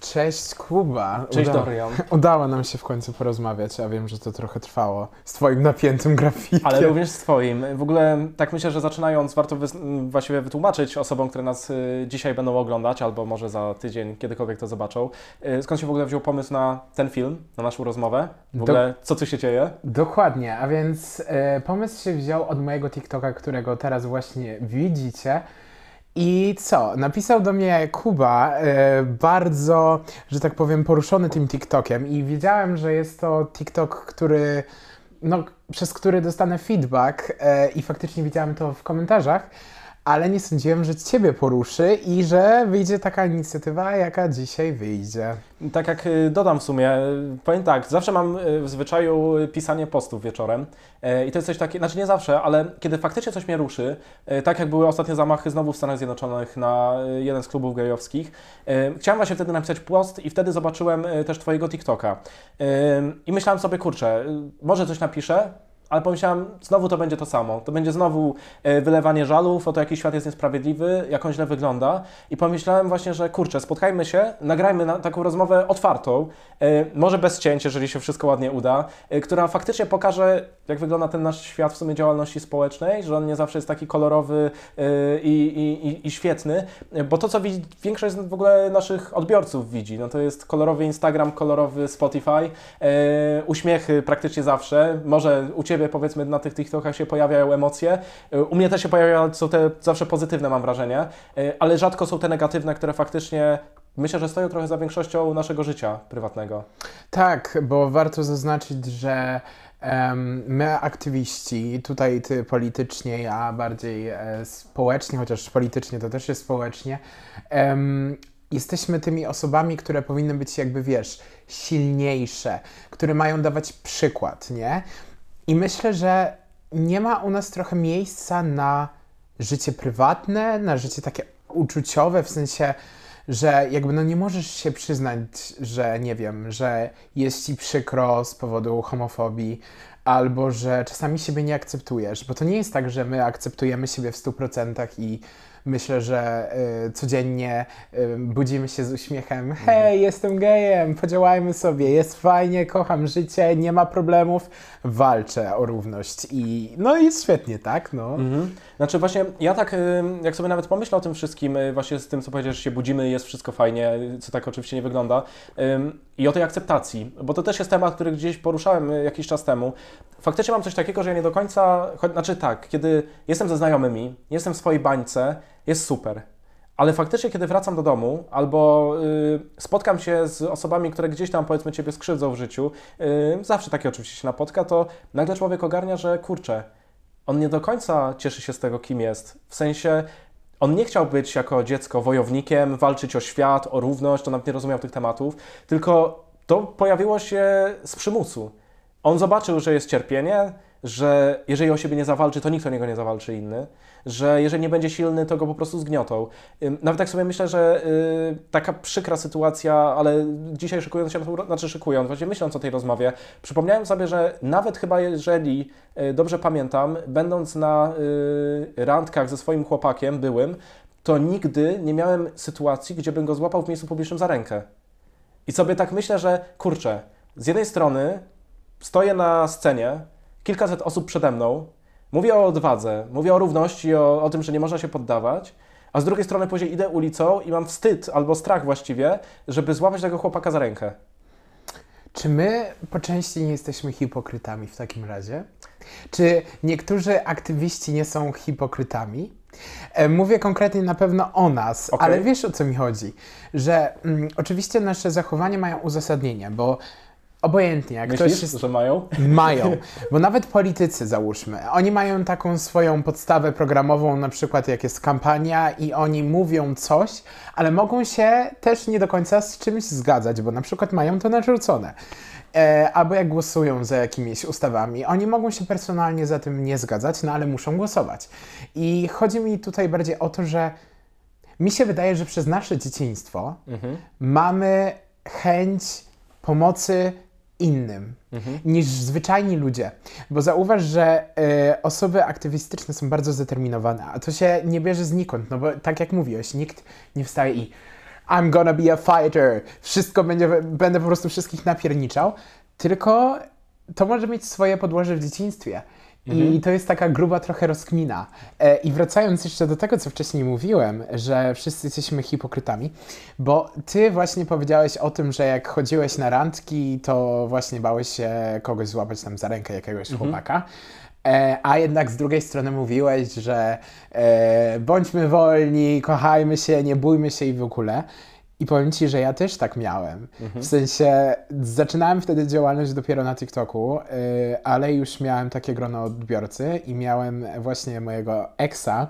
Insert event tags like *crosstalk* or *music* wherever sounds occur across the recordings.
Cześć Kuba. Cześć Uda- Dorian. *laughs* Udało nam się w końcu porozmawiać, a wiem, że to trochę trwało z twoim napiętym grafikiem. Ale również z Twoim. W ogóle tak myślę, że zaczynając warto właściwie wytłumaczyć osobom, które nas y, dzisiaj będą oglądać, albo może za tydzień, kiedykolwiek to zobaczą, y, skąd się w ogóle wziął pomysł na ten film, na naszą rozmowę. W Do- ogóle co tu się dzieje? Dokładnie, a więc e, pomysł się wziął od mojego TikToka, którego teraz właśnie widzicie. I co? Napisał do mnie Kuba, e, bardzo, że tak powiem, poruszony tym TikTokiem i wiedziałem, że jest to TikTok, który, no, przez który dostanę feedback e, i faktycznie widziałem to w komentarzach, ale nie sądziłem, że Ciebie poruszy i że wyjdzie taka inicjatywa, jaka dzisiaj wyjdzie. Tak jak y, dodam w sumie, y, powiem tak, zawsze mam y, w zwyczaju pisanie postów wieczorem i to jest coś takiego, znaczy nie zawsze, ale kiedy faktycznie coś mnie ruszy, tak jak były ostatnie zamachy znowu w Stanach Zjednoczonych na jeden z klubów gejowskich, chciałem właśnie wtedy napisać post i wtedy zobaczyłem też Twojego TikToka i myślałem sobie, kurczę, może coś napiszę, ale pomyślałem, znowu to będzie to samo. To będzie znowu e, wylewanie żalów o to, jaki świat jest niesprawiedliwy, jak on źle wygląda. I pomyślałem właśnie, że kurczę, spotkajmy się, nagrajmy na taką rozmowę otwartą, e, może bez cięć, jeżeli się wszystko ładnie uda, e, która faktycznie pokaże, jak wygląda ten nasz świat w sumie działalności społecznej, że on nie zawsze jest taki kolorowy i, i, i, świetny, bo to, co widzi, większość w ogóle naszych odbiorców widzi, no to jest kolorowy Instagram, kolorowy Spotify, uśmiechy praktycznie zawsze, może u Ciebie powiedzmy na tych TikTokach się pojawiają emocje, u mnie też się pojawiają, są te zawsze pozytywne mam wrażenie, e, ale rzadko są te negatywne, które faktycznie myślę, że stoją trochę za większością naszego życia prywatnego. Tak, bo warto zaznaczyć, że my aktywiści, tutaj ty politycznie, ja bardziej e, społecznie, chociaż politycznie to też jest społecznie, jesteśmy tymi osobami, które powinny być jakby, wiesz, silniejsze, które mają dawać przykład, nie? I myślę, że nie ma u nas trochę miejsca na życie prywatne, na życie takie uczuciowe, w sensie, że jakby no nie możesz się przyznać, że nie wiem, że jest ci przykro z powodu homofobii, albo że czasami siebie nie akceptujesz, bo to nie jest tak, że my akceptujemy siebie w 100% i myślę, że y, codziennie y, budzimy się z uśmiechem, hej, jestem gejem, podziałajmy sobie, jest fajnie, kocham życie, nie ma problemów, walczę o równość i no jest świetnie, tak? No. Mhm. Znaczy właśnie, ja tak, y, jak sobie nawet pomyślę o tym wszystkim, y, właśnie z tym, co powiedziałeś, że się budzimy, jest wszystko fajnie, co tak oczywiście nie wygląda, i o tej akceptacji, bo to też jest temat, który gdzieś poruszałem y, jakiś czas temu. Faktycznie mam coś takiego, że ja nie do końca, znaczy tak, kiedy jestem ze znajomymi, jestem w swojej bańce, jest super. Ale faktycznie, kiedy wracam do domu albo y, spotkam się z osobami, które gdzieś tam powiedzmy Ciebie skrzywdzą w życiu, y, zawsze takie oczywiście się napotka, to nagle człowiek ogarnia, że kurczę, on nie do końca cieszy się z tego, kim jest. W sensie, on nie chciał być jako dziecko wojownikiem, walczyć o świat, o równość, on nawet nie rozumiał tych tematów, tylko to pojawiło się z przymusu. On zobaczył, że jest cierpienie, że jeżeli o siebie nie zawalczy, to nikt o niego nie zawalczy inny, że jeżeli nie będzie silny, to go po prostu zgniotą. Nawet tak sobie myślę, że y, taka przykra sytuacja, ale dzisiaj szykując się, znaczy szykując, właśnie myśląc o tej rozmowie, przypomniałem sobie, że nawet chyba jeżeli y, dobrze pamiętam, będąc na y, randkach ze swoim chłopakiem byłym, to nigdy nie miałem sytuacji, gdzie bym go złapał w miejscu publicznym za rękę. I sobie tak myślę, że kurczę, z jednej strony stoję na scenie, kilkaset osób przede mną, mówię o odwadze, mówię o równości, o, o tym, że nie można się poddawać, a z drugiej strony później idę ulicą i mam wstyd albo strach właściwie, żeby złapać tego chłopaka za rękę. Czy my po części nie jesteśmy hipokrytami w takim razie? Czy niektórzy aktywiści nie są hipokrytami? E, Mówię konkretnie na pewno o nas, Okej. ale wiesz o co mi chodzi? Że mm, oczywiście nasze zachowania mają uzasadnienie, bo obojętnie, jak Myślisz, ktoś jest że mają? mają, bo nawet politycy załóżmy, oni mają taką swoją podstawę programową, na przykład jak jest kampania i oni mówią coś, ale mogą się też nie do końca z czymś zgadzać, bo na przykład mają to narzucone. E, albo jak głosują za jakimiś ustawami, oni mogą się personalnie za tym nie zgadzać, no ale muszą głosować. I chodzi mi tutaj bardziej o to, że mi się wydaje, że przez nasze dzieciństwo mamy chęć pomocy innym niż zwyczajni ludzie. Bo zauważ, że e, osoby aktywistyczne są bardzo zdeterminowane, a to się nie bierze znikąd, no bo tak jak mówiłeś, nikt nie wstaje i I'm gonna be a fighter, wszystko będzie, będę po prostu wszystkich napierniczał, tylko to może mieć swoje podłoże w dzieciństwie. I to jest taka gruba trochę rozkmina. E, I wracając jeszcze do tego, co wcześniej mówiłem, że wszyscy jesteśmy hipokrytami, bo ty właśnie powiedziałeś o tym, że jak chodziłeś na randki, to właśnie bałeś się kogoś złapać tam za rękę, jakiegoś chłopaka. E, a jednak z drugiej strony mówiłeś, że e, bądźmy wolni, kochajmy się, nie bójmy się i w ogóle. I powiem Ci, że ja też tak miałem. W sensie zaczynałem wtedy działalność dopiero na TikToku, y, ale już miałem takie grono odbiorcy i miałem właśnie mojego exa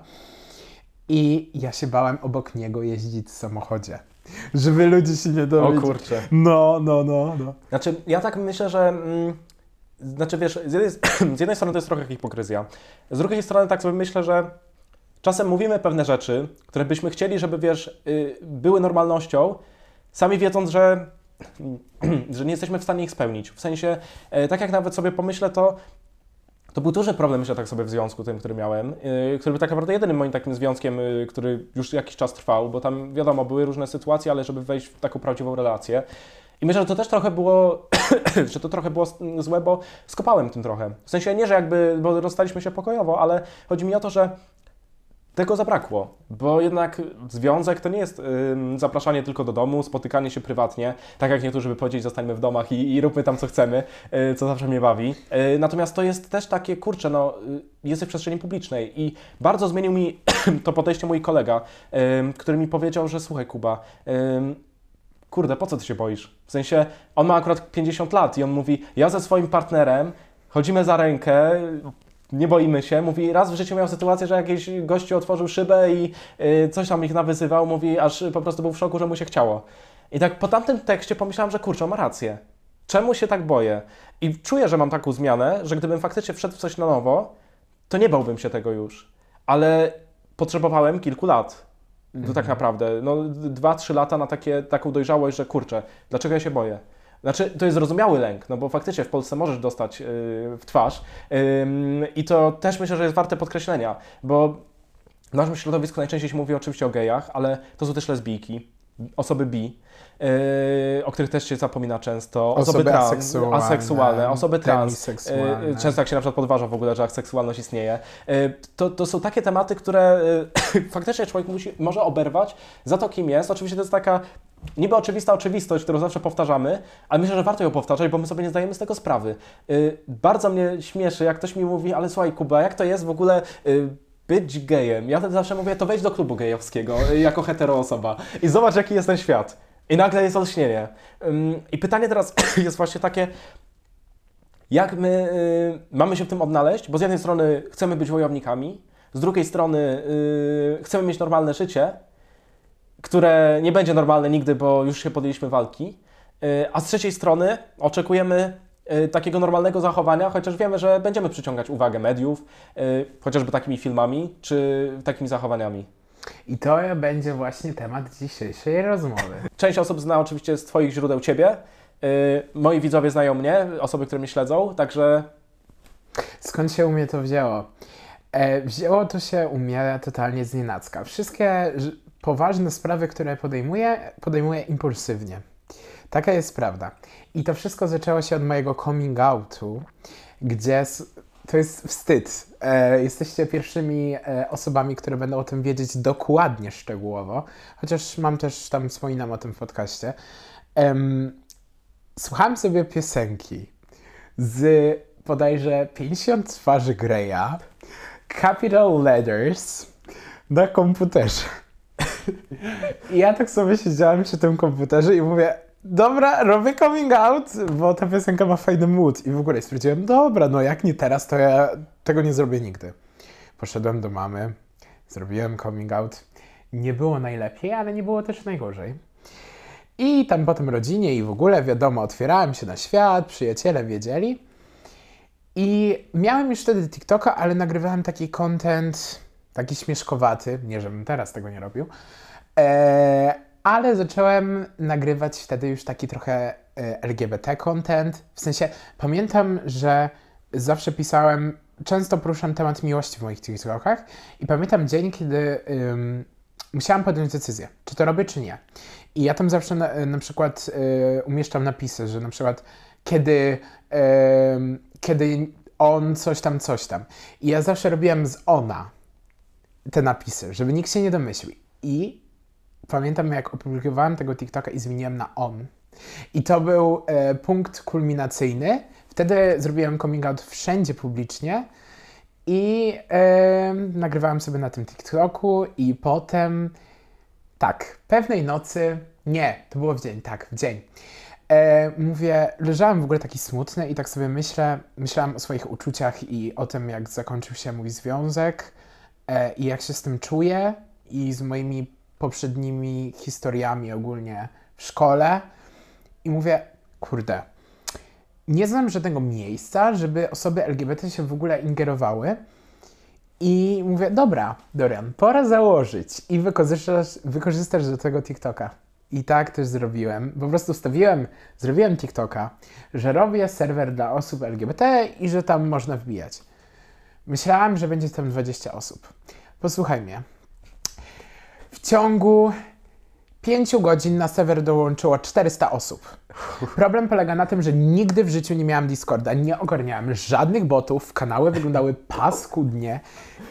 i ja się bałem obok niego jeździć w samochodzie. *laughs* Żeby ludzie się nie O dowiedzieli. kurczę. No, no, no, no. Znaczy, ja tak myślę, że. Mm, znaczy, wiesz, z jednej, z *clears throat* jednej strony to jest trochę hipokryzja. Z drugiej strony tak sobie myślę, że czasem mówimy pewne rzeczy, które byśmy chcieli, żeby, wiesz, y, były normalnością, sami wiedząc, że, *clears throat* że nie jesteśmy w stanie ich spełnić. W sensie, e, tak jak nawet sobie pomyślę, to. To był duży problem, myślę, tak sobie w związku tym, który miałem, yy, który był tak naprawdę jedynym moim takim związkiem, yy, który już jakiś czas trwał, bo tam wiadomo, były różne sytuacje, ale żeby wejść w taką prawdziwą relację. I myślę, że to też trochę było, *clears throat* że to trochę było złe, bo skopałem tym trochę. W sensie nie, że jakby, bo rozstaliśmy się pokojowo, ale chodzi mi o to, że tego zabrakło, bo jednak związek to nie jest zapraszanie tylko do domu, spotykanie się prywatnie, tak jak niektórzy by powiedzieć, zostańmy w domach i, i róbmy tam co chcemy, y, co zawsze mnie bawi. Y, natomiast to jest też takie, kurczę, no, y, jesteś w przestrzeni publicznej i bardzo zmienił mi *clears throat* to podejście mój kolega, który mi powiedział, że słuchaj Kuba, kurde, po co ty się boisz? W sensie, on ma akurat 50 lat i on mówi, ja ze swoim partnerem chodzimy za rękę, nie boimy się. Mówi, raz w życiu miał sytuację, że jakiś gościu otworzył szybę i y, coś tam ich nawyzywał, mówi, aż po prostu był w szoku, że mu się chciało. I tak po tamtym tekście pomyślałem, że kurczę, ma rację. Czemu się tak boję? I czuję, że mam taką zmianę, że gdybym faktycznie wszedł w coś na nowo, to nie bałbym się tego już. Ale potrzebowałem kilku lat. To tak naprawdę. No, dwa, trzy lata na takie, taką dojrzałość, że kurczę, dlaczego ja się boję? Znaczy, to jest zrozumiały lęk, no bo faktycznie w Polsce możesz dostać yy, w twarz Ym, i to też myślę, że jest warte podkreślenia, bo w naszym środowisku najczęściej się mówi oczywiście o gejach, ale to są też lesbijki, osoby bi, yy, o których też się zapomina często, osoby, Osoby trans, aseksualne, aseksualne, osoby trans, yy, często jak się na przykład podważa w ogóle, że seksualność istnieje. Yy, To, to są takie tematy, które yy, *coughs* faktycznie człowiek musi, może oberwać za to, kim jest. Oczywiście to jest taka niby oczywista oczywistość, którą zawsze powtarzamy, ale myślę, że warto ją powtarzać, bo my sobie nie zdajemy z tego sprawy. Yy, bardzo mnie śmieszy, jak ktoś mi mówi, ale słuchaj Kuba, jak to jest w ogóle... Yy, być gejem. Ja zawsze mówię, to wejdź do klubu gejowskiego yy, jako hetero osoba i zobacz, jaki jest ten świat. I nagle jest olśnienie. Ym, I pytanie teraz *coughs* jest właśnie takie, jak my y, mamy się w tym odnaleźć? Bo z jednej strony chcemy być wojownikami, z drugiej strony y, chcemy mieć normalne życie, które nie będzie normalne nigdy, bo już się podjęliśmy walki, y, a z trzeciej strony oczekujemy y, takiego normalnego zachowania, chociaż wiemy, że będziemy przyciągać uwagę mediów, y, chociażby takimi filmami czy takimi zachowaniami. I to będzie właśnie temat dzisiejszej rozmowy. Część osób zna oczywiście z Twoich źródeł Ciebie, moi widzowie znają mnie, osoby, które mnie śledzą, także Skąd się u mnie to wzięło? E, wzięło to się u mnie totalnie z nienacka. Wszystkie poważne sprawy, które podejmuję, podejmuję impulsywnie. Taka jest prawda. I to wszystko zaczęło się od mojego coming outu, gdzie to jest wstyd. E, jesteście pierwszymi e, osobami, które będą o tym wiedzieć dokładnie, szczegółowo, chociaż mam też tam wspominam o tym w podcaście. Em, słuchałem sobie piosenki z bodajże 50 twarzy Greya, Capital Letters na komputerze. I ja tak sobie siedziałem przy tym komputerze i mówię, dobra, robię coming out, bo ta piosenka ma fajny mood. I w ogóle stwierdziłem, dobra, no jak nie teraz, to ja tego nie zrobię nigdy. Poszedłem do mamy, zrobiłem coming out. Nie było najlepiej, ale nie było też najgorzej. I tam potem rodzinie i w ogóle, wiadomo, otwierałem się na świat, przyjaciele wiedzieli. I miałem już wtedy TikToka, ale nagrywałem taki content, taki śmieszkowaty, nie żebym teraz tego nie robił, e, ale zacząłem nagrywać wtedy już taki trochę e, LGBT content. W sensie pamiętam, że zawsze pisałem, często poruszam temat miłości w moich TikTokach i pamiętam dzień, kiedy ym, musiałam podjąć decyzję, czy to robię, czy nie. I ja tam zawsze na, na przykład e, umieszczam napisy, że na przykład kiedy, kiedy on coś tam, coś tam. I ja zawsze robiłem z ona te napisy, żeby nikt się nie domyślił. I pamiętam, jak opublikowałem tego TikToka i zmieniłem na on. I to był e, punkt kulminacyjny. Wtedy zrobiłem coming out wszędzie publicznie i e, nagrywałem sobie na tym TikToku i potem tak, pewnej nocy, nie, to było w dzień, tak, w dzień. E, mówię, leżałem w ogóle taki smutny i tak sobie myślę, myślałem o swoich uczuciach i o tym, jak zakończył się mój związek i jak się z tym czuję i z moimi poprzednimi historiami ogólnie w szkole. I mówię, kurde, nie znam żadnego miejsca, żeby osoby LGBT się w ogóle ingerowały. I mówię, dobra, Dorian, pora założyć i wykorzystasz, wykorzystasz do tego TikToka. I tak też zrobiłem. Po prostu stawiłem, zrobiłem TikToka, że robię serwer dla osób LGBT i że tam można wbijać. Myślałem, że będzie tam 20 osób. Posłuchaj mnie. W ciągu 5 godzin na serwer dołączyło 400 osób. Problem polega na tym, że nigdy w życiu nie miałam Discorda, nie ogarniałem żadnych botów, kanały wyglądały paskudnie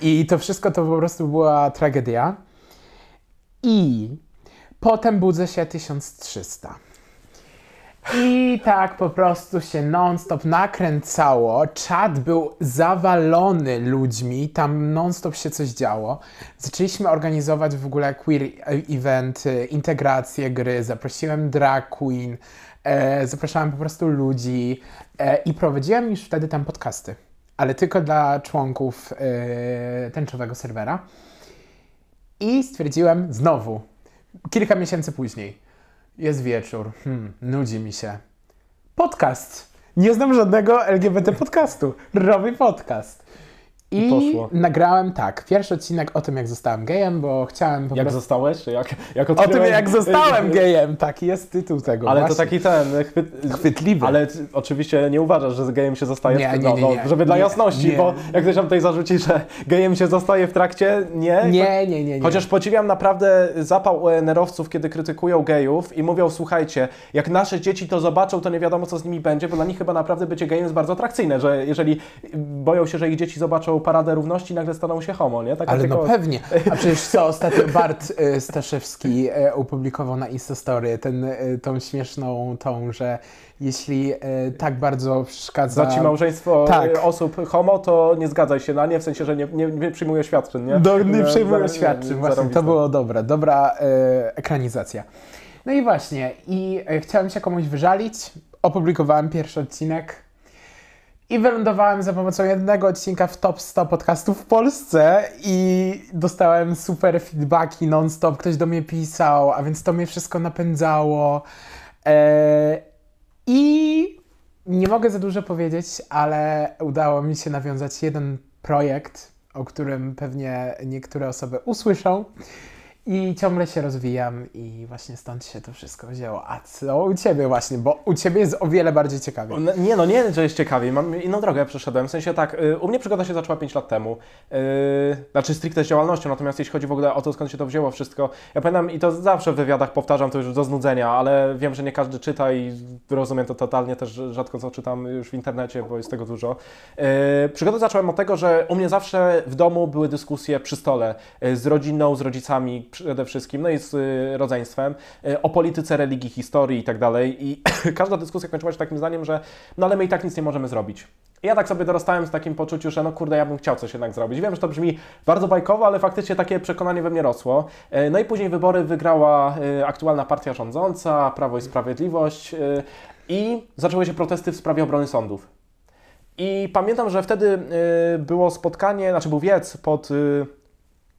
i to wszystko to po prostu była tragedia. I potem budzę się 1300. I tak po prostu się non-stop nakręcało. Czat był zawalony ludźmi, tam non-stop się coś działo. Zaczęliśmy organizować w ogóle queer eventy, integrację gry. Zaprosiłem drag queen, e, zapraszałem po prostu ludzi e, i prowadziłem już wtedy tam podcasty, ale tylko dla członków e, tęczowego serwera. I stwierdziłem znowu, kilka miesięcy później, jest wieczór, hmm, nudzi mi się. Podcast. Nie znam żadnego LGBT podcastu. Robię podcast. I, poszło. nagrałem tak, pierwszy odcinek o tym, jak zostałem gejem, bo chciałem po Jak prostu... zostałeś? Czy jak, jak O tym, jak zostałem *laughs* gejem, taki jest tytuł tego Ale właśnie. to taki ten, chwyt... Chwytliwy. Ale oczywiście nie uważasz, że gejem się zostaje Nie, w... nie, no, nie, no, nie. żeby dla Nie, jasności, nie. bo jak ktoś nam tutaj zarzuci, że gejem się zostaje w trakcie, nie. Nie, nie, nie, nie. Chociaż podziwiam naprawdę zapał ONR-owców, kiedy krytykują gejów i mówią, słuchajcie, jak nasze dzieci to zobaczą, to nie wiadomo, co z nimi będzie, bo dla nich chyba naprawdę bycie gejem jest bardzo atrakcyjne, że jeżeli boją się, że ich dzieci zobaczą paradę równości, nagle staną się homo, nie? Taka Ale tylko... no pewnie. A przecież co ostatnio Bart y, Staszewski y, opublikował na Instastory ten, y, tą śmieszną tą, że jeśli tak bardzo przeszkadza... Za ci małżeństwo Tak. osób homo, to nie zgadzaj się na nie, w sensie, że nie, nie, nie przyjmuje świadczyn, nie? Do, nie E, przejmuję za- świadczeń, właśnie, to było dobre, dobra e, ekranizacja. No i właśnie, i e, chciałem się komuś wyżalić, opublikowałem pierwszy odcinek i wylądowałem za pomocą jednego odcinka w top 100 podcastów w Polsce i dostałem super feedbacki non-stop, ktoś do mnie pisał, a więc to mnie wszystko napędzało. E, I nie mogę za dużo powiedzieć, ale udało mi się nawiązać jeden projekt, o którym pewnie niektóre osoby usłyszą. I ciągle się rozwijam i właśnie stąd się to wszystko wzięło. A co u Ciebie właśnie? Bo u Ciebie jest o wiele bardziej ciekawie. No, Nie, no nie, że jest ciekawiej. Mam inną drogę przeszedłem. W sensie tak, y, u mnie przygoda się zaczęła 5 lat temu. Yy, znaczy stricte z działalnością, natomiast jeśli chodzi w ogóle o to, skąd się to wzięło wszystko. Ja pamiętam i to zawsze w wywiadach powtarzam, to już do znudzenia, ale wiem, że nie każdy czyta i rozumiem to totalnie, też rzadko co czytam już w internecie, bo jest tego dużo. Yy, przygodę zacząłem od tego, że u mnie zawsze w domu były dyskusje przy stole yy, z rodziną, z rodzicami przede wszystkim, no i z yy, rodzeństwem, yy, o polityce, religii, historii i tak dalej. I *clears throat* każda dyskusja kończyła się takim zdaniem, że no ale my i tak nic nie możemy zrobić. Ja tak sobie dorastałem z takim poczuciu, że no kurde, ja bym chciał coś jednak zrobić. Wiem, że to brzmi bardzo bajkowo, ale faktycznie takie przekonanie we mnie rosło. E, No i później wybory wygrała e, aktualna partia rządząca, Prawo i Sprawiedliwość e, i zaczęły się protesty w sprawie obrony sądów. I pamiętam, że wtedy było spotkanie, znaczy był wiec pod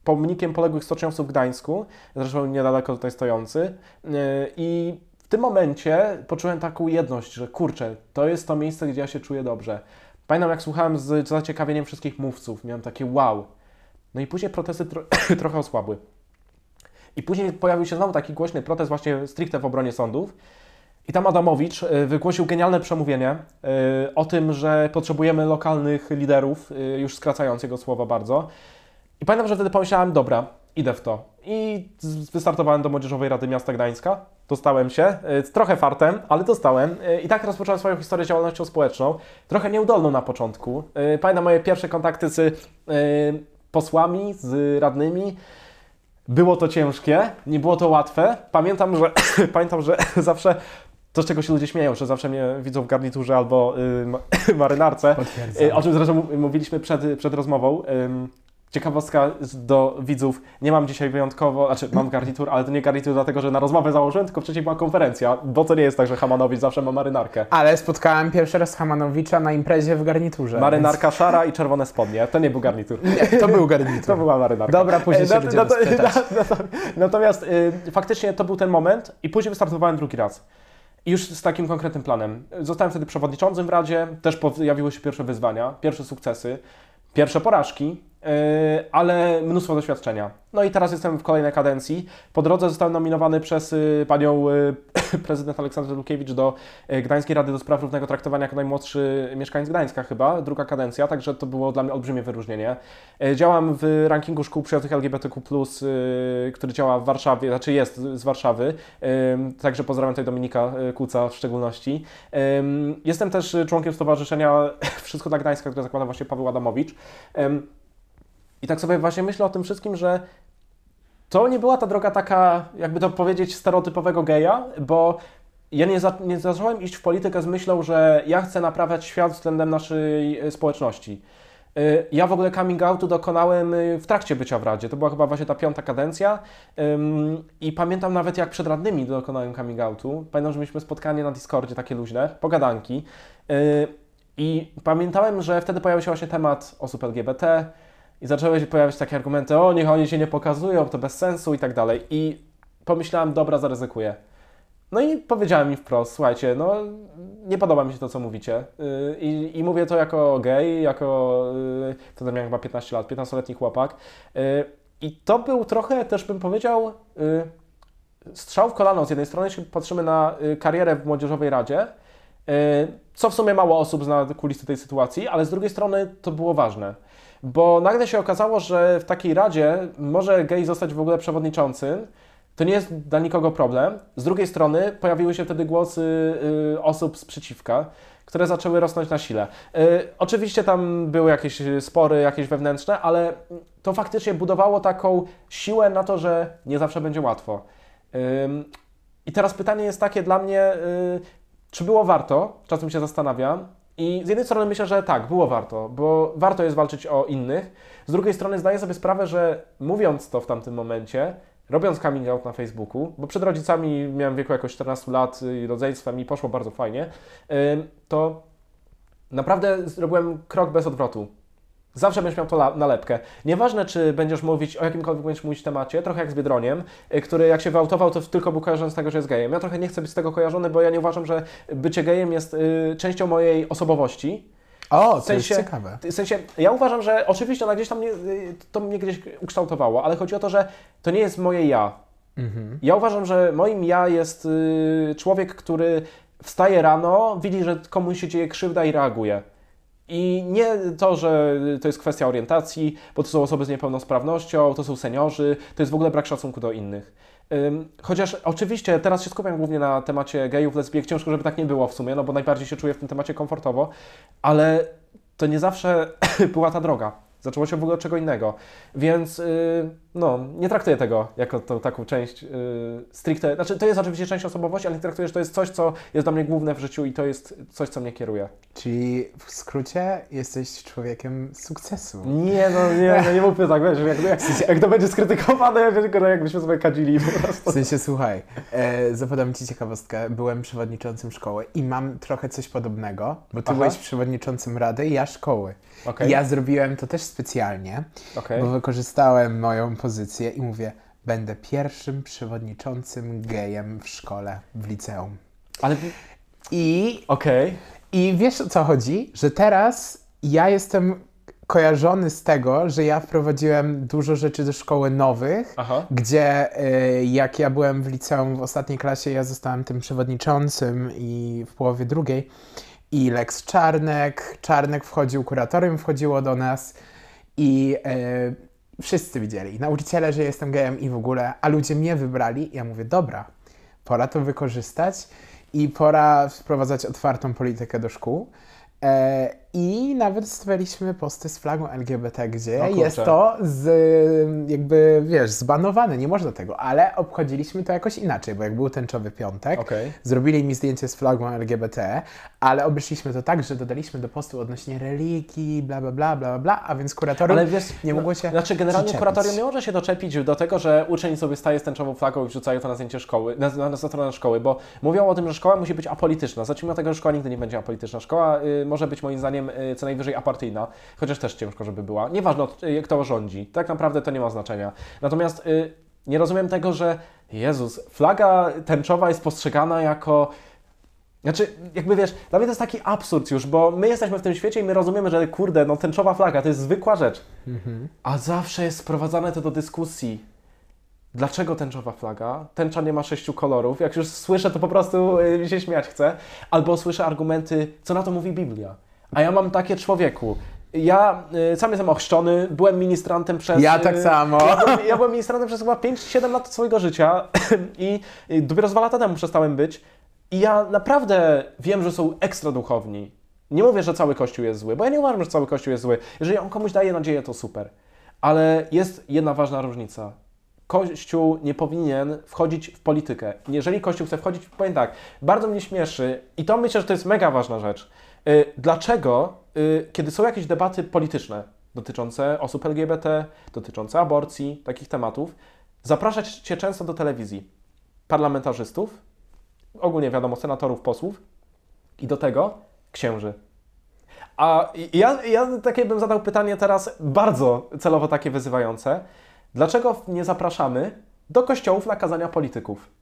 pomnikiem poległych stoczniowców w Gdańsku, zresztą niedaleko tutaj stojący. E, I w tym momencie poczułem taką jedność, że kurczę, to jest to miejsce, gdzie ja się czuję dobrze. Pamiętam, jak słuchałem z zaciekawieniem wszystkich mówców, miałem takie wow. No i później protesty tro *clears throat* trochę osłabły. I później pojawił się znowu taki głośny protest właśnie stricte w obronie sądów. I tam Adamowicz y, wygłosił genialne przemówienie y, o tym, że potrzebujemy lokalnych liderów, już skracając jego słowa bardzo. I pamiętam, że wtedy pomyślałem, dobra, idę w to. I wystartowałem do Młodzieżowej Rady Miasta Gdańska. Dostałem się, y, trochę fartem, ale dostałem. Y, I tak rozpocząłem swoją historię działalnością społeczną. Trochę nieudolną na początku. Y, Pamiętam moje pierwsze kontakty z y, posłami, z radnymi. Było to ciężkie, nie było to łatwe. Pamiętam, że, *coughs* pamiętam, że *coughs* zawsze to, z czego się ludzie śmieją, że zawsze mnie widzą w garniturze albo y, ma- *coughs* marynarce. Y, O czym zresztą mówiliśmy przed, przed rozmową. Ym, Ciekawostka do widzów. Nie mam dzisiaj wyjątkowo, znaczy mam garnitur, ale to nie garnitur dlatego, że na rozmowę założyłem, tylko wcześniej była konferencja, bo to nie jest tak, że Hamanowicz zawsze ma marynarkę. Ale spotkałem pierwszy raz Hamanowicza na imprezie w garniturze. Marynarka szara i czerwone spodnie. To nie był garnitur. Więc... Nie, to był garnitur. To była marynarka. Dobra, później się E, będziemy spytać. *laughs* na- Natomiast y, faktycznie to był ten moment i później wystartowałem drugi raz. I już z takim konkretnym planem. Zostałem wtedy przewodniczącym w Radzie, też pojawiły się pierwsze wyzwania, pierwsze sukcesy, pierwsze porażki, ale mnóstwo doświadczenia. No i teraz jestem w kolejnej kadencji. Po drodze zostałem nominowany przez y, panią y, *coughs* prezydent Aleksandrę Lukiewicz do y, Gdańskiej Rady do Spraw Równego Traktowania jako najmłodszy mieszkaniec Gdańska chyba, druga kadencja, także to było dla mnie olbrzymie wyróżnienie. Y, Działam w rankingu szkół przyjaznych LGBTQ+, y, który działa w Warszawie, znaczy jest z Warszawy, także pozdrawiam tutaj Dominika Kuca w szczególności. Jestem też członkiem stowarzyszenia *coughs* Wszystko dla Gdańska, które zakłada właśnie Paweł Adamowicz. I tak sobie właśnie myślę o tym wszystkim, że to nie była ta droga taka, jakby to powiedzieć, stereotypowego geja, bo ja nie, za, nie zacząłem iść w politykę z myślą, że ja chcę naprawiać świat względem naszej y, społeczności. Y, Ja w ogóle coming outu dokonałem y, w trakcie bycia w Radzie. To była chyba właśnie ta piąta kadencja. I pamiętam nawet jak przed radnymi dokonałem coming outu. Pamiętam, że mieliśmy spotkanie na Discordzie takie luźne, pogadanki. I pamiętałem, że wtedy pojawił się właśnie temat osób LGBT i zaczęły się pojawiać takie argumenty, o niech oni się nie pokazują, to bez sensu i tak dalej. I pomyślałem, dobra, zaryzykuję. No i powiedziałem im wprost, słuchajcie, no nie podoba mi się to, co mówicie. Yy, I, i mówię to jako gej, jako, wtedy miałem chyba 15 lat, 15-letni chłopak. Yy, I to był trochę też, bym powiedział, yy, strzał w kolano. Z jednej strony, jeśli patrzymy na y, karierę w Młodzieżowej Radzie, y, co w sumie mało osób zna kulisy tej sytuacji, ale z drugiej strony to było ważne. Bo nagle się okazało, że w takiej radzie może gej zostać w ogóle przewodniczącym. To nie jest dla nikogo problem. Z drugiej strony pojawiły się wtedy głosy y, osób sprzeciwka, które zaczęły rosnąć na sile. Y, oczywiście tam były jakieś spory, jakieś wewnętrzne, ale to faktycznie budowało taką siłę na to, że nie zawsze będzie łatwo. Ym, I teraz pytanie jest takie dla mnie, y, czy było warto? Czasem się zastanawiam. I z jednej strony myślę, że tak, było warto, bo warto jest walczyć o innych. Z drugiej strony zdaję sobie sprawę, że mówiąc to w tamtym momencie, robiąc coming out na Facebooku, bo przed rodzicami miałem wieku jakoś 14 lat i rodzeństwem i poszło bardzo fajnie, to naprawdę zrobiłem krok bez odwrotu. Zawsze będziesz miał to nalepkę. Nieważne, czy będziesz mówić o jakimkolwiek będziesz mówić temacie, trochę jak z Biedroniem, y, który jak się wyautował, to tylko był kojarzony z tego, że jest gejem. Ja trochę nie chcę być z tego kojarzony, bo ja nie uważam, że bycie gejem jest y, częścią mojej osobowości. O, to W sensie- jest ciekawe. W sensie, ja uważam, że oczywiście ona gdzieś tam mnie, y, to mnie gdzieś ukształtowało, ale chodzi o to, że to nie jest moje ja. Mhm. Ja uważam, że moim ja jest y, człowiek, który wstaje rano, widzi, że komuś się dzieje krzywda i reaguje. I nie to, że to jest kwestia orientacji, bo to są osoby z niepełnosprawnością, to są seniorzy, to jest w ogóle brak szacunku do innych. Chociaż oczywiście teraz się skupiam głównie na temacie gejów, lesbijek, ciężko, żeby tak nie było w sumie, no bo najbardziej się czuję w tym temacie komfortowo, ale to nie zawsze *coughs* była ta droga. Zaczęło się w ogóle od czego innego. Więc yy, no, nie traktuję tego jako tą taką część yy, stricte. Znaczy, to jest oczywiście część osobowości, ale nie traktuję, że to jest coś, co jest dla mnie główne w życiu i to jest coś, co mnie kieruje. Czyli w skrócie jesteś człowiekiem sukcesu. Nie, no nie, no nie mówmy tak, wiesz, jak, jak, jak to będzie skrytykowane, ja tylko jakbyśmy sobie kadzili po prostu. W sensie, słuchaj, e, zapodam Ci ciekawostkę. Byłem przewodniczącym szkoły i mam trochę coś podobnego, bo Ty Aha. byłeś przewodniczącym rady, ja szkoły. I ja zrobiłem to też specjalnie, okej. bo wykorzystałem moją pozycję i mówię, będę pierwszym przewodniczącym gejem w szkole, w liceum. Ale, I, okej, I wiesz o co chodzi? Że teraz ja jestem kojarzony z tego, że ja wprowadziłem dużo rzeczy do szkoły nowych, aha, gdzie y, jak ja byłem w liceum w ostatniej klasie, ja zostałem tym przewodniczącym i w połowie drugiej i Lex Czarnek, Czarnek wchodził, kuratorium wchodziło do nas i, y, wszyscy widzieli, nauczyciele, że jestem gejem i w ogóle, a ludzie mnie wybrali. Ja mówię, dobra, pora to wykorzystać i pora wprowadzać otwartą politykę do szkół. E, I nawet stawialiśmy posty z flagą LGBT, gdzie jest to z, jakby, wiesz, zbanowane, nie można tego, ale obchodziliśmy to jakoś inaczej, bo jak był tęczowy piątek, Okej. zrobili mi zdjęcie z flagą LGBT, ale obeszliśmy to tak, że dodaliśmy do postu odnośnie religii, bla, bla, bla, bla, bla, a więc kuratorium Ale wiesz, nie mogło się Znaczy, generalnie kuratorium nie może się doczepić do tego, że uczeń sobie staje z tęczową flagą i wrzucają to na zdjęcie szkoły, na, na, na stronę szkoły, bo mówią o tym, że szkoła musi być apolityczna. Zacznijmy od tego, że szkoła nigdy nie będzie apolityczna. Szkoła y, może być moim zdaniem y, co najwyżej apartyjna, chociaż też ciężko, żeby była. Nieważne, y, kto rządzi. Tak naprawdę to nie ma znaczenia. Natomiast y, nie rozumiem tego, że Jezus, flaga tęczowa jest postrzegana jako znaczy, jakby wiesz, dla mnie to jest taki absurd już, bo my jesteśmy w tym świecie i my rozumiemy, że kurde, no tęczowa flaga to jest zwykła rzecz. A zawsze jest sprowadzane to do dyskusji. Dlaczego tęczowa flaga? Tęcza nie ma sześciu kolorów. Jak już słyszę, to po prostu mi się śmiać chcę. Albo słyszę argumenty, co na to mówi Biblia. A ja mam takie człowieku. Ja y, sam jestem ochrzczony, byłem ministrantem przez... Ja tak y, samo. Ja byłem, ja byłem ministrantem przez chyba 5-7 lat swojego życia *clears throat* i y, dopiero z dwa lata temu przestałem być. I ja naprawdę wiem, że są ekstra duchowni. Nie mówię, że cały Kościół jest zły, bo ja nie uważam, że cały Kościół jest zły. Jeżeli on komuś daje nadzieję, to super. Ale jest jedna ważna różnica. Kościół nie powinien wchodzić w politykę. Jeżeli Kościół chce wchodzić, powiem tak, bardzo mnie śmieszy i to myślę, że to jest mega ważna rzecz. Y, Dlaczego, y, kiedy są jakieś debaty polityczne dotyczące osób LGBT, dotyczące aborcji, takich tematów, zapraszać się często do telewizji parlamentarzystów, ogólnie wiadomo, senatorów, posłów i do tego księży. A ja, ja takie bym zadał pytanie teraz bardzo celowo takie wyzywające. Dlaczego nie zapraszamy do kościołów na kazania polityków?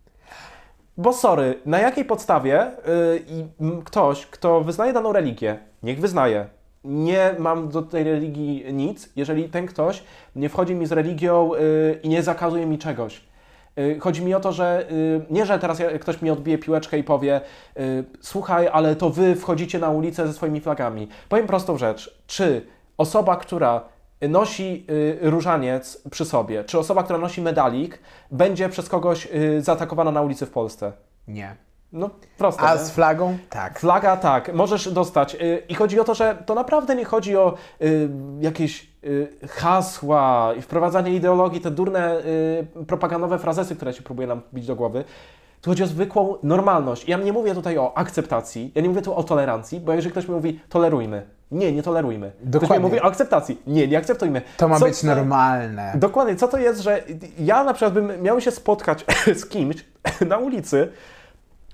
Bo sorry, na jakiej podstawie yy, ktoś, kto wyznaje daną religię, niech wyznaje. Nie mam do tej religii nic, jeżeli ten ktoś nie wchodzi mi z religią yy, i nie zakazuje mi czegoś. Yy, Chodzi mi o to, że yy, nie, że teraz ktoś mi odbije piłeczkę i powie yy, słuchaj, ale to wy wchodzicie na ulicę ze swoimi flagami. Powiem prostą rzecz. Czy osoba, która nosi yy, różaniec przy sobie, czy osoba, która nosi medalik, będzie przez kogoś yy, zaatakowana na ulicy w Polsce? Nie. No proste. A nie? z flagą? Tak. Flaga tak, możesz dostać. Y, I chodzi o to, że to naprawdę nie chodzi o y, jakieś y, hasła i wprowadzanie ideologii, te durne y, propagandowe frazesy, które się próbuje nam bić do głowy. Tu chodzi o zwykłą normalność. Ja nie mówię tutaj o akceptacji, ja nie mówię tu o tolerancji, bo jeżeli ktoś mi mówi tolerujmy, nie, nie tolerujmy. Ktoś mi Dokładnie. mówi o akceptacji, nie, nie akceptujmy. To ma Co być normalne. Dokładnie, co to jest, że ja na przykład bym miał się spotkać *laughs* z kimś na ulicy,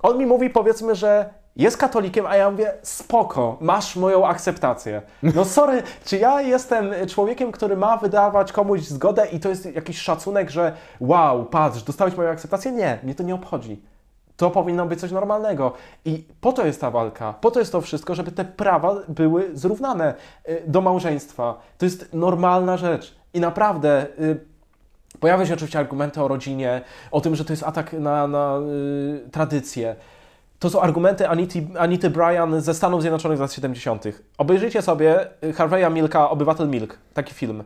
on mi mówi powiedzmy, że jest katolikiem, a ja mówię, spoko, masz moją akceptację. No sorry, *laughs* czy ja jestem człowiekiem, który ma wydawać komuś zgodę i to jest jakiś szacunek, że wow, patrz, dostałeś moją akceptację? Nie, mnie to nie obchodzi. To powinno być coś normalnego. I po to jest ta walka, po to jest to wszystko, żeby te prawa były zrównane y, do małżeństwa. To jest normalna rzecz. I naprawdę y, pojawiają się oczywiście argumenty o rodzinie, o tym, że to jest atak na, na y, tradycję. To są argumenty Anity, Anity Bryan ze Stanów Zjednoczonych z lat 70. Obejrzyjcie sobie Harveya Milka, Obywatel Milk, taki film.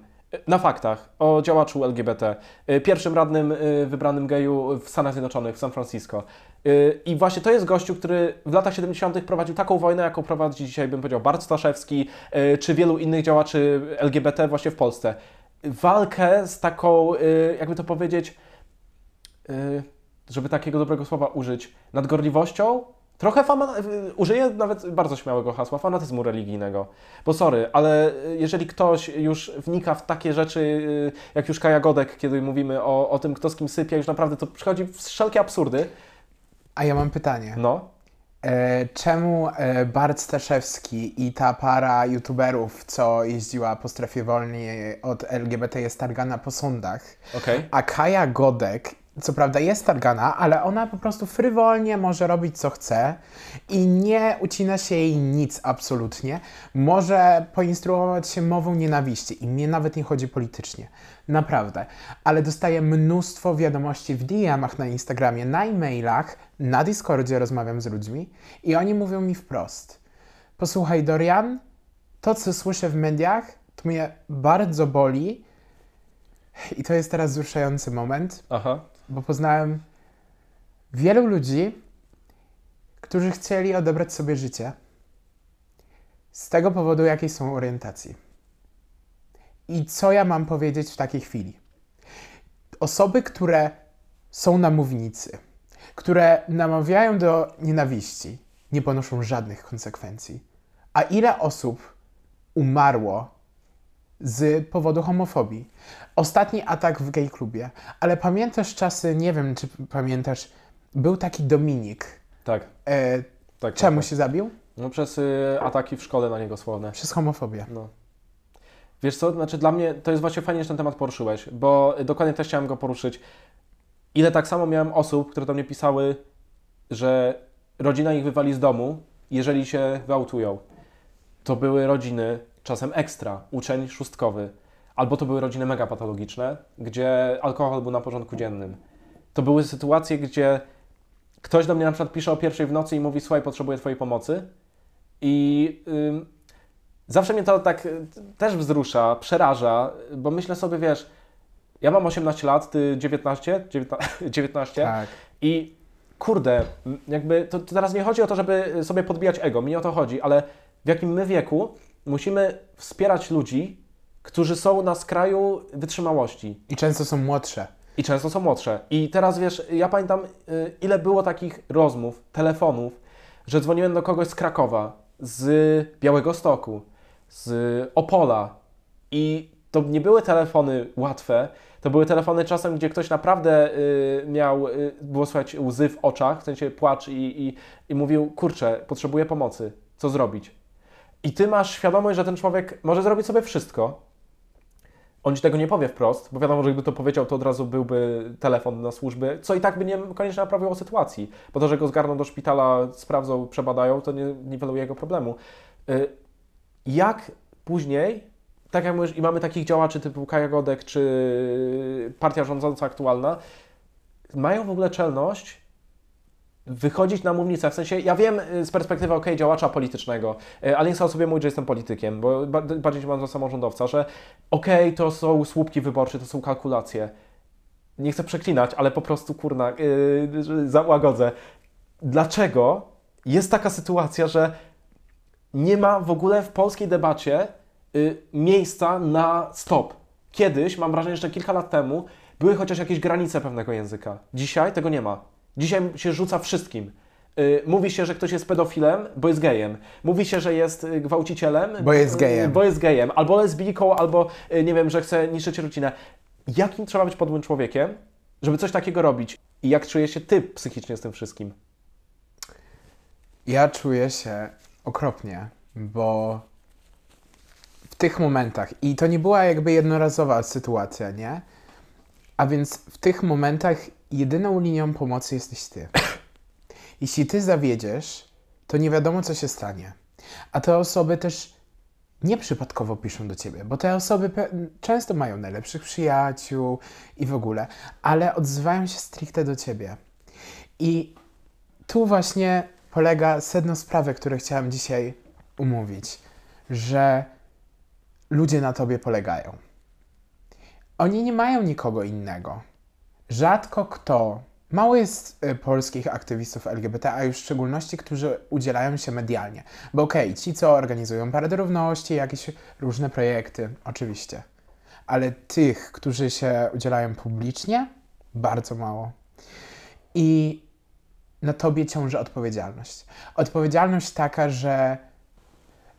Na faktach o działaczu LGBT, y, pierwszym radnym y, wybranym geju w Stanach Zjednoczonych, w San Francisco. Y, I właśnie to jest gościu, który w latach 70. prowadził taką wojnę, jaką prowadzi dzisiaj, bym powiedział, Bart Staszewski, czy wielu innych działaczy LGBT właśnie w Polsce. Walkę z taką, jakby to powiedzieć, żeby takiego dobrego słowa użyć, nadgorliwością, trochę fama, y, użyję nawet bardzo śmiałego hasła, fanatyzmu religijnego. Bo sorry, ale jeżeli ktoś już wnika w takie rzeczy, y, jak już Kaja Godek, kiedy mówimy o, o tym, kto z kim sypia, już naprawdę to przychodzi w wszelkie absurdy. A ja mam pytanie. No, E, czemu e, Bart Staszewski i ta para youtuberów, co jeździła po strefie wolnej od LGBT jest targana po sądach, okej. a Kaja Godek, co prawda jest targana, ale ona po prostu frywolnie może robić co chce i nie ucina się jej nic absolutnie. Może poinstruować się mową nienawiści i mnie nawet nie chodzi politycznie. Naprawdę. Ale dostaję mnóstwo wiadomości w DM-ach na Instagramie, na e-mailach, na Discordzie rozmawiam z ludźmi i oni mówią mi wprost. Posłuchaj Dorian, to co słyszę w mediach, to mnie bardzo boli, I to jest teraz wzruszający moment, Aha. Bo poznałem wielu ludzi, którzy chcieli odebrać sobie życie z tego powodu, jakiej są orientacji. I co ja mam powiedzieć w takiej chwili? Osoby, które są na mównicy, które namawiają do nienawiści, nie ponoszą żadnych konsekwencji. A ile osób umarło z powodu homofobii? Ostatni atak w gay klubie, ale pamiętasz czasy, nie wiem czy pamiętasz, był taki Dominik. Tak. E, tak czemu tak, się zabił? tak. No przez y, ataki w szkole na niego słowne. Przez homofobię. No. Wiesz co, znaczy dla mnie to jest właśnie fajnie, że ten temat poruszyłeś, bo dokładnie też chciałem go poruszyć. Ile tak samo miałem osób, które do mnie pisały, że rodzina ich wywali z domu, jeżeli się wyautują. To były rodziny czasem ekstra, uczeń szóstkowy, albo to były rodziny mega patologiczne, gdzie alkohol był na porządku dziennym. To były sytuacje, gdzie ktoś do mnie na przykład pisze o pierwszej w nocy i mówi, słuchaj, potrzebuję Twojej pomocy. I ym, zawsze mnie to tak y, też wzrusza, przeraża, bo myślę sobie, wiesz, ja mam 18 lat, ty 19, 19, 19 Tak. i kurde, jakby to, to teraz nie chodzi o to, żeby sobie podbijać ego, mi nie o to chodzi, ale w jakim my wieku musimy wspierać ludzi, którzy są na skraju wytrzymałości. I często są młodsze. I często są młodsze. I teraz wiesz, ja pamiętam, y, ile było takich rozmów, telefonów, że dzwoniłem do kogoś z Krakowa, z Białego Stoku, z Opola. I to nie były telefony łatwe. To były telefony czasem, gdzie ktoś naprawdę y, miał, y, było słychać łzy w oczach, w sensie płacz i, i, i mówił, kurczę, potrzebuję pomocy, co zrobić? I ty masz świadomość, że ten człowiek może zrobić sobie wszystko, on ci tego nie powie wprost, bo wiadomo, że gdyby to powiedział, to od razu byłby telefon na służby, co i tak by nie koniecznie naprawiło sytuacji. Bo to, że go zgarną do szpitala, sprawdzą, przebadają, to nie niweluje jego problemu. Y, Jak później, tak jak mówisz, i mamy takich działaczy typu Kaja Godek, czy partia rządząca aktualna, mają w ogóle czelność wychodzić na mównicę. W sensie, ja wiem y, z perspektywy, ok, działacza politycznego, y, ale nie chcę sobie mówić, że jestem politykiem, bo ba- bardziej mam za samorządowca, że okej, to są słupki wyborcze, to są kalkulacje. Nie chcę przeklinać, ale po prostu, kurna, yy, załagodzę. Dlaczego jest taka sytuacja, że nie ma w ogóle w polskiej debacie y, miejsca na stop? Kiedyś, mam wrażenie, że kilka lat temu, były chociaż jakieś granice pewnego języka. Dzisiaj tego nie ma. Dzisiaj się rzuca wszystkim. Y, Mówi się, że ktoś jest pedofilem, bo jest gejem. Mówi się, że jest y, gwałcicielem, Bo jest gejem. y, Bo jest gejem. Albo lesbijką, albo nie wiem, że chce niszczyć rodzinę. Jakim trzeba być podłym człowiekiem, żeby coś takiego robić? I jak czuje się ty psychicznie z tym wszystkim? Ja czuję się okropnie, bo w tych momentach, i to nie była jakby jednorazowa sytuacja, nie? A więc w tych momentach jedyną linią pomocy jesteś ty. *coughs* Jeśli ty zawiedziesz, to nie wiadomo, co się stanie. A te osoby też nieprzypadkowo piszą do ciebie, bo te osoby często mają najlepszych przyjaciół i w ogóle, ale odzywają się stricte do ciebie. I tu właśnie polega sedno sprawy, które chciałem dzisiaj umówić, że ludzie na tobie polegają. Oni nie mają nikogo innego. Rzadko kto, mało jest y, polskich aktywistów LGBT, a już w szczególności, którzy udzielają się medialnie. Bo okej, ci co organizują Paradę Równości, jakieś różne projekty, oczywiście. Ale tych, którzy się udzielają publicznie, bardzo mało. I na tobie ciąży odpowiedzialność. Odpowiedzialność taka, że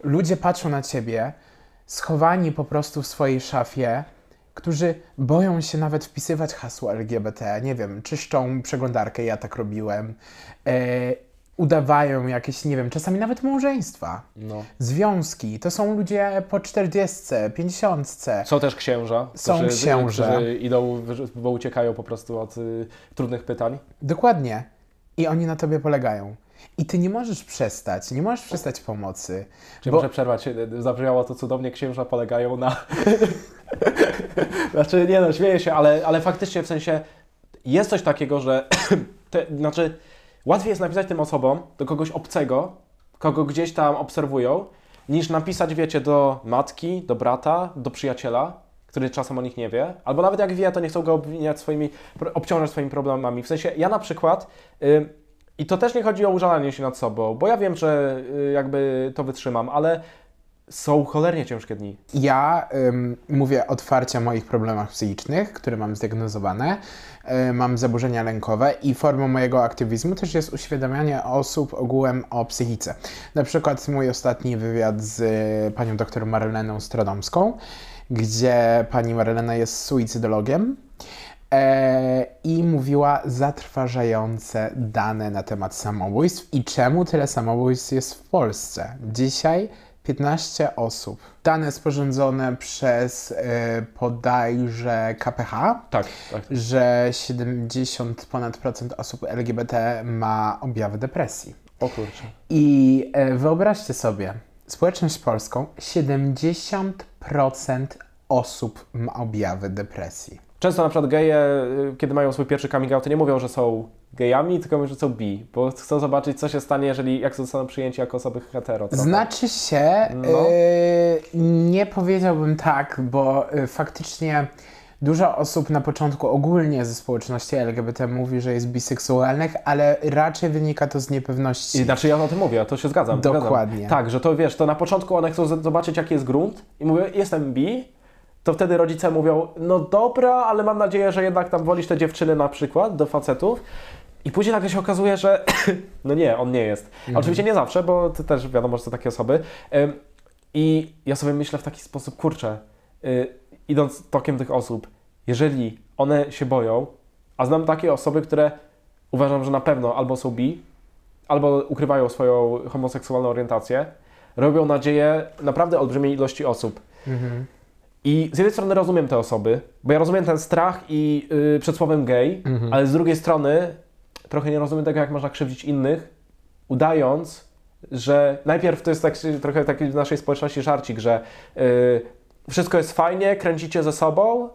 ludzie patrzą na ciebie, schowani po prostu w swojej szafie, którzy boją się nawet wpisywać hasło LGBT, nie wiem, czyszczą przeglądarkę, ja tak robiłem, e, udawają jakieś, nie wiem, czasami nawet małżeństwa, No. związki. To są ludzie po 40, 50. Są też księża. Są którzy, księża. Którzy idą, bo uciekają po prostu od y, trudnych pytań. Dokładnie. I oni na tobie polegają. I ty nie możesz przestać, nie możesz przestać pomocy. Czy Bo- muszę przerwać? Zabrzmiało to cudownie, księża polegają na... *laughs* *laughs* znaczy, nie no, śmieję się, ale, ale faktycznie w sensie jest coś takiego, że *clears throat* te, znaczy łatwiej jest napisać tym osobom do kogoś obcego, kogo gdzieś tam obserwują, niż napisać, wiecie, do matki, do brata, do przyjaciela. który czasem o nich nie wie, albo nawet jak wie, to nie chcą go obwiniać swoimi, obciążać swoimi problemami. W sensie, ja na przykład, y, i to też nie chodzi o użalanie się nad sobą, bo ja wiem, że y, jakby to wytrzymam, ale są cholernie ciężkie dni. Ja ym, mówię otwarcie o moich problemach psychicznych, które mam zdiagnozowane. Y, mam zaburzenia lękowe i formą mojego aktywizmu też jest uświadamianie osób ogółem o psychice. Na przykład mój ostatni wywiad z y, panią dr Marleną Stradomską, gdzie pani Marlena jest suicydologiem. E, I mówiła zatrważające dane na temat samobójstw i czemu tyle samobójstw jest w Polsce. Dzisiaj 15 osób. Dane sporządzone przez e, bodajże KPH, Tak, tak. że 70 ponad procent osób LGBT ma objawy depresji. O kurczę. I e, wyobraźcie sobie, społeczność polską 70% osób ma objawy depresji. Często na przykład geje, y, kiedy mają swój pierwszy coming out, to nie mówią, że są gejami, tylko mówią, że są bi, bo chcą zobaczyć, co się stanie, jeżeli jak zostaną przyjęci jako osoby hetero. Znaczy się, No. e, nie powiedziałbym tak, bo e, faktycznie dużo osób na początku ogólnie ze społeczności LGBT mówi, że jest biseksualnych, ale raczej wynika to z niepewności. I znaczy ja o tym mówię, to się zgadzam. Dokładnie. Zgadzam. Tak, że to wiesz, to na początku one chcą zobaczyć, jaki jest grunt i mówią, jestem bi, to wtedy rodzice mówią, no dobra, ale mam nadzieję, że jednak tam wolisz te dziewczyny na przykład do facetów. I później nagle się okazuje, że *coughs* no nie, on nie jest. Oczywiście nie zawsze, bo to też wiadomo, że są takie osoby. I ja sobie myślę w taki sposób, kurczę, y, idąc tokiem tych osób, jeżeli one się boją, a znam takie osoby, które uważam, że na pewno albo są bi, albo ukrywają swoją homoseksualną orientację, robią nadzieję naprawdę olbrzymiej ilości osób. Mhm. I z jednej strony rozumiem te osoby, bo ja rozumiem ten strach i yy, przed słowem gay, ale z drugiej strony trochę nie rozumiem tego, jak można krzywdzić innych, udając, że najpierw to jest tak, trochę taki w naszej społeczności żarcik, że yy, wszystko jest fajnie, kręcicie ze sobą,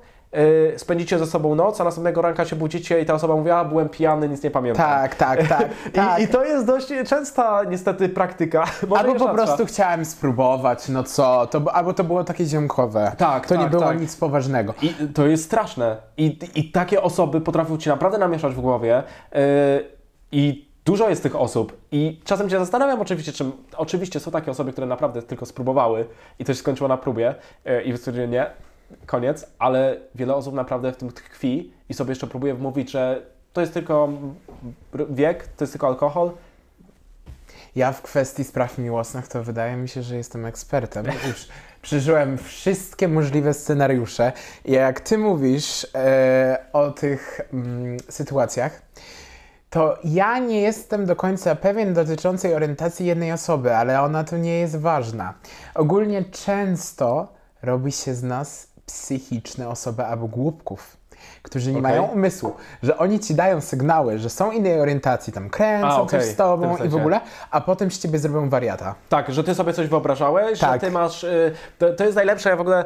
spędzicie ze sobą noc, a następnego ranka się budzicie i ta osoba mówi, a byłem pijany, nic nie pamiętam. Tak, tak, tak. *laughs* tak. I, I to jest dość częsta niestety praktyka. Może Albo nie po prostu chciałem spróbować, no co, to, albo to było takie ziomkowe. Tak, To nie tak, było tak. nic poważnego. I to jest straszne. I, I takie osoby potrafią ci naprawdę namieszać w głowie. Yy, I dużo jest tych osób. I czasem się zastanawiam oczywiście, czym. Oczywiście są takie osoby, które naprawdę tylko spróbowały i to się skończyło na próbie yy, i stwierdziły nie, koniec, ale wiele osób naprawdę w tym tkwi i sobie jeszcze próbuje wmówić, że to jest tylko wiek, to jest tylko alkohol. Ja w kwestii spraw miłosnych to wydaje mi się, że jestem ekspertem. Już przeżyłem wszystkie możliwe scenariusze. I jak ty mówisz e, o tych mm, sytuacjach, to ja nie jestem do końca pewien dotyczącej orientacji jednej osoby, ale ona tu nie jest ważna. Ogólnie często robi się z nas psychiczne osoby albo głupków, którzy nie Okej. mają umysłu, że oni ci dają sygnały, że są innej orientacji, tam kręcą A, okej, coś z w tobą tym i w ogóle, a potem z ciebie zrobią wariata. Tak, że ty sobie coś wyobrażałeś, Tak. że ty masz. y, To, to jest najlepsze, ja w ogóle.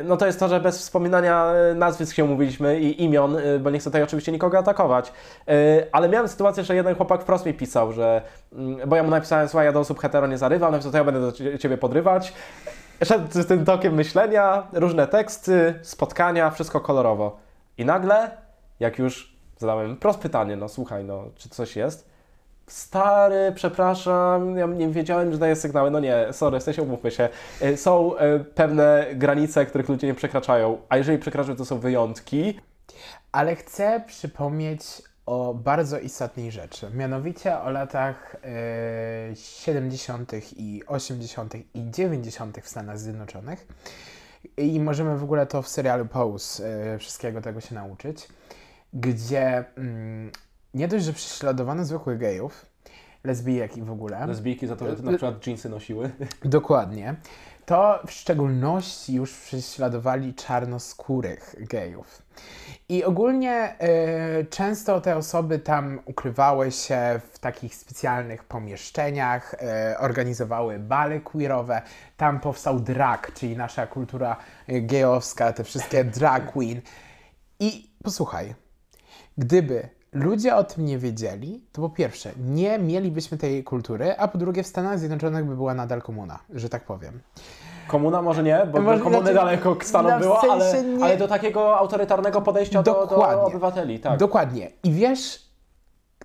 Y, No to jest to, że bez wspominania y, nazwisk się mówiliśmy i imion, y, bo nie chcę tutaj oczywiście nikogo atakować. Ale miałem sytuację, że jeden chłopak wprost mi pisał, że. mm, Bo ja mu napisałem, słuchaj, ja do osób hetero nie zarywam, napisał, to ja będę do cie- ciebie podrywać. Szedł z tym tokiem myślenia, różne teksty, spotkania, wszystko kolorowo. I nagle, jak już zadałem prost pytanie, no słuchaj, no czy coś jest? Stary, przepraszam, ja nie wiedziałem, że daję sygnały. No nie, sorry, w sensie umówmy się. Y, Są y, pewne granice, których ludzie nie przekraczają, a jeżeli przekraczają, to są wyjątki. Ale chcę przypomnieć o bardzo istotnej rzeczy, mianowicie o latach e, 70. i 80. i 90. w Stanach Zjednoczonych. I możemy w ogóle to w serialu Pose e, wszystkiego tego się nauczyć, gdzie mm, nie dość, że prześladowano zwykłych gejów, lesbijek i w ogóle. Lesbijki za to, że ty na przykład dżinsy nosiły. *laughs* Dokładnie. To w szczególności już prześladowali czarnoskórych gejów. I ogólnie e, często te osoby tam ukrywały się w takich specjalnych pomieszczeniach, e, organizowały bale queerowe. Tam powstał drag, czyli nasza kultura gejowska, te wszystkie drag queen. I posłuchaj, Gdyby ludzie o tym nie wiedzieli, to po pierwsze, nie mielibyśmy tej kultury, a po drugie, w Stanach Zjednoczonych by była nadal komuna, że tak powiem. Komuna może nie, bo Może- komuny znaczy, daleko Stanów no w było, ale, sensie nie- ale do takiego autorytarnego podejścia do, do obywateli, tak. Dokładnie. I wiesz,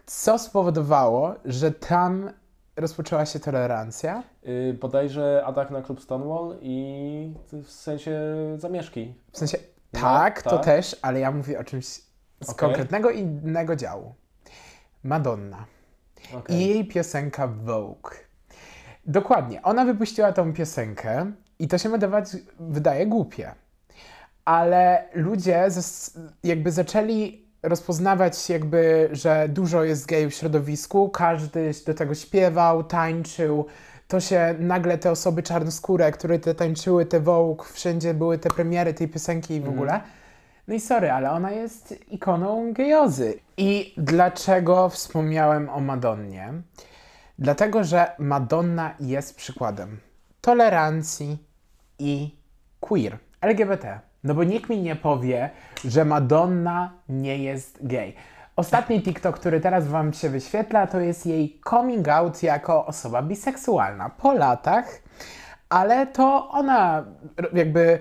co spowodowało, że tam rozpoczęła się tolerancja? Y, bodajże atak na klub Stonewall i w sensie zamieszki. W sensie, No, tak, to tak. też, ale ja mówię o czymś z Okej. konkretnego innego działu. Madonna Okej. i jej piosenka Vogue. Dokładnie, ona wypuściła tą piosenkę i to się wydawać, wydaje głupie. Ale ludzie jakby zaczęli rozpoznawać jakby, że dużo jest gejów w środowisku, każdy do tego śpiewał, tańczył, to się nagle te osoby czarnoskóre, które te tańczyły, te Vogue, wszędzie były te premiery tej piosenki i w ogóle. No i sorry, ale ona jest ikoną gejozy. I dlaczego wspomniałem o Madonnie? Dlatego, że Madonna jest przykładem tolerancji i queer, LGBT. No bo nikt mi nie powie, że Madonna nie jest gay. Ostatni TikTok, który teraz Wam się wyświetla, to jest jej coming out jako osoba biseksualna po latach, ale to ona jakby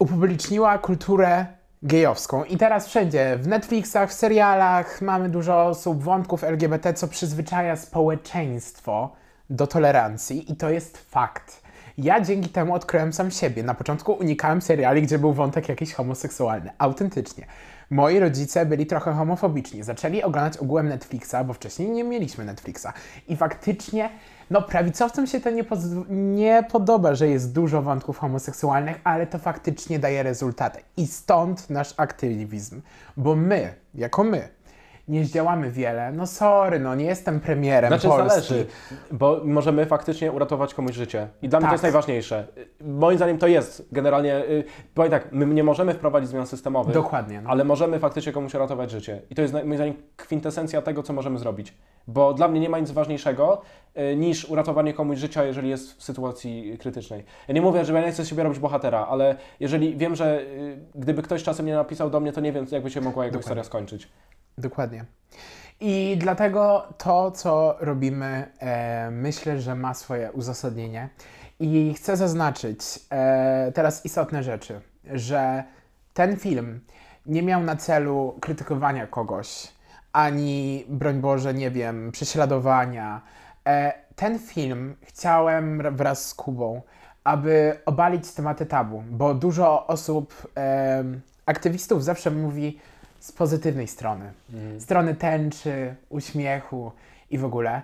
upubliczniła kulturę gejowską. I teraz wszędzie, w Netflixach, w serialach mamy dużo osób, wątków LGBT, co przyzwyczaja społeczeństwo do tolerancji i to jest fakt. Ja dzięki temu odkryłem sam siebie. Na początku unikałem seriali, gdzie był wątek jakiś homoseksualny. Autentycznie. Moi rodzice byli trochę homofobiczni. Zaczęli oglądać ogółem Netflixa, bo wcześniej nie mieliśmy Netflixa. I faktycznie, no prawicowcom się to nie, nie podoba, że jest dużo wątków homoseksualnych, ale to faktycznie daje rezultaty. I stąd nasz aktywizm. Bo my, jako my, nie zdziałamy wiele. No sorry, no nie jestem premierem Znaczy Polski. zależy, bo możemy faktycznie uratować komuś życie. I dla mnie Tak. to jest najważniejsze. Y, Moim zdaniem to jest generalnie, y, powiem tak, my nie możemy wprowadzić zmian systemowych, Dokładnie. No. ale możemy faktycznie komuś uratować życie. I to jest moim zdaniem kwintesencja tego, co możemy zrobić. Bo dla mnie nie ma nic ważniejszego y, niż uratowanie komuś życia, jeżeli jest w sytuacji krytycznej. Ja nie mówię, że ja nie chcę siebie robić bohatera, ale jeżeli wiem, że y, gdyby ktoś czasem nie napisał do mnie, to nie wiem, jakby się mogła jego historia skończyć. Dokładnie. I dlatego to, co robimy, e, myślę, że ma swoje uzasadnienie. I chcę zaznaczyć e, teraz istotne rzeczy, że ten film nie miał na celu krytykowania kogoś, ani, broń Boże, nie wiem, prześladowania. E, ten film chciałem wraz z Kubą, aby obalić tematy tabu, bo dużo osób, e, aktywistów zawsze mówi z pozytywnej strony. Strony tęczy, uśmiechu i w ogóle.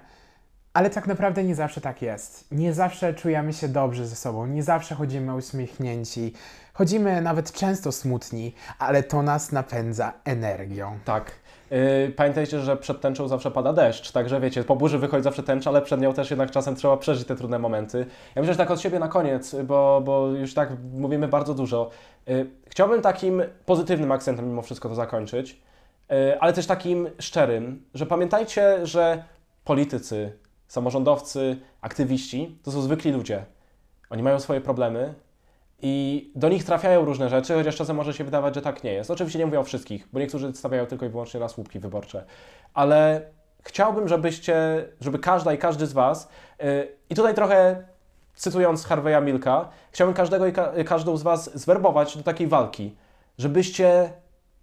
Ale tak naprawdę nie zawsze tak jest. Nie zawsze czujemy się dobrze ze sobą, nie zawsze chodzimy uśmiechnięci. Chodzimy nawet często smutni, ale to nas napędza energią. Tak. Yy, pamiętajcie, że przed tęczą zawsze pada deszcz, także wiecie, po burzy wychodzi zawsze tęcza, ale przed nią też jednak czasem trzeba przeżyć te trudne momenty. Ja myślę, że tak od siebie na koniec, bo, bo już tak mówimy bardzo dużo. Yy, chciałbym takim pozytywnym akcentem mimo wszystko to zakończyć, yy, ale też takim szczerym, że pamiętajcie, że politycy, samorządowcy, aktywiści to są zwykli ludzie. Oni mają swoje problemy, i do nich trafiają różne rzeczy, chociaż czasem może się wydawać, że tak nie jest. Oczywiście nie mówię o wszystkich, bo niektórzy stawiają tylko i wyłącznie na słupki wyborcze. Ale chciałbym, żebyście, żeby każda i każdy z Was, yy, i tutaj trochę cytując Harveya Milka, chciałbym każdego i ka- każdą z Was zwerbować do takiej walki, żebyście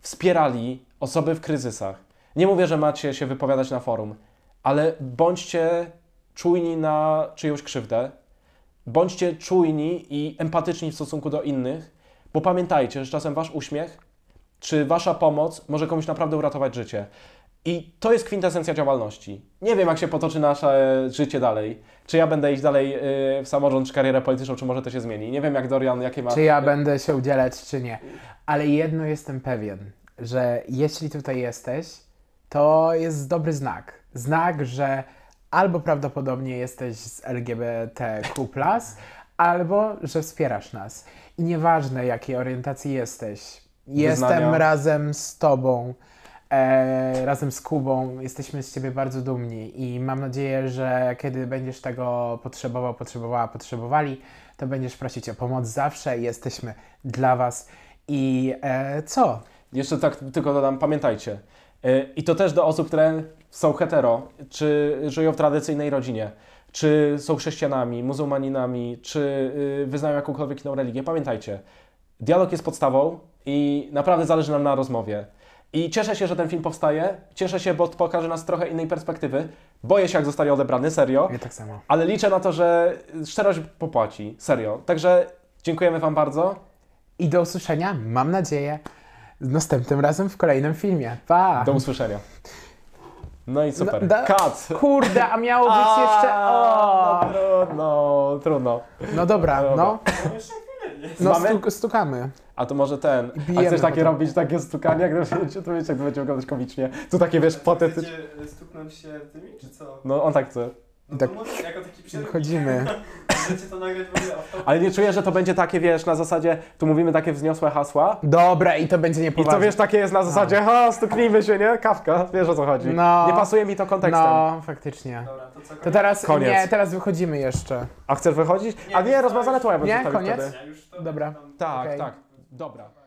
wspierali osoby w kryzysach. Nie mówię, że macie się wypowiadać na forum, ale bądźcie czujni na czyjąś krzywdę, bądźcie czujni i empatyczni w stosunku do innych, bo pamiętajcie, że czasem wasz uśmiech czy wasza pomoc może komuś naprawdę uratować życie. I to jest kwintesencja działalności. Nie wiem, jak się potoczy nasze życie dalej. Czy ja będę iść dalej yy, w samorząd, czy karierę polityczną, czy może to się zmieni. Nie wiem, jak Dorian, jakie ma... Czy ja będę się udzielać, czy nie. Ale jedno jestem pewien, że jeśli tutaj jesteś, to jest dobry znak. Znak, że albo prawdopodobnie jesteś z LGBTQ, albo że wspierasz nas. I nieważne, jakiej orientacji jesteś, jestem Wyznania. razem z Tobą, e, razem z Kubą. Jesteśmy z Ciebie bardzo dumni i mam nadzieję, że kiedy będziesz tego potrzebował, potrzebowała, potrzebowali, to będziesz prosić o pomoc zawsze. Jesteśmy dla Was. I e, co? Jeszcze tak tylko dodam, pamiętajcie. Yy, I to też do osób, które są hetero, czy żyją w tradycyjnej rodzinie. czy są chrześcijanami, muzułmaninami, czy y, wyznają jakąkolwiek inną religię, pamiętajcie, dialog jest podstawą i naprawdę zależy nam na rozmowie. I cieszę się, że ten film powstaje. Cieszę się, bo pokaże nas trochę innej perspektywy. Boję się, jak zostanie odebrany, serio. Ja tak samo. Ale liczę na to, że szczerość popłaci, serio. Także dziękujemy Wam bardzo. I do usłyszenia, mam nadzieję, następnym razem w kolejnym filmie. Pa! Do usłyszenia. No i super. No, da- Cut! Kurde, a miało być jeszcze... O! No trudno, trudno. No dobra, Dobra. no. No. No stuk, stukamy. A to może ten. A chcesz takie robić, takie stukanie, jak to wiecie, to wiecie, jak to będzie wyglądać komicznie. Tu takie wiesz, patetyczne. Chcecie stuknąć się tymi, czy co? No on tak chce. No Tak. to może jako taki *laughs* to nagrać w ogóle Ale nie czuję, że to będzie takie, wiesz, na zasadzie, tu mówimy takie wzniosłe hasła. Dobra, i to będzie I niepoważne. co wiesz, takie jest na zasadzie, ha, stuknijmy się, nie? Kawka, wiesz o co chodzi. No. Nie pasuje mi to kontekstem. No, faktycznie. Dobra, to co? To teraz, Koniec. nie, teraz wychodzimy jeszcze. A chcesz wychodzić? A nie, rozmazane tłe Nie, zostawić koniec? wtedy. Ja już to Dobra. tam- Tak, Okej. tak. Dobra.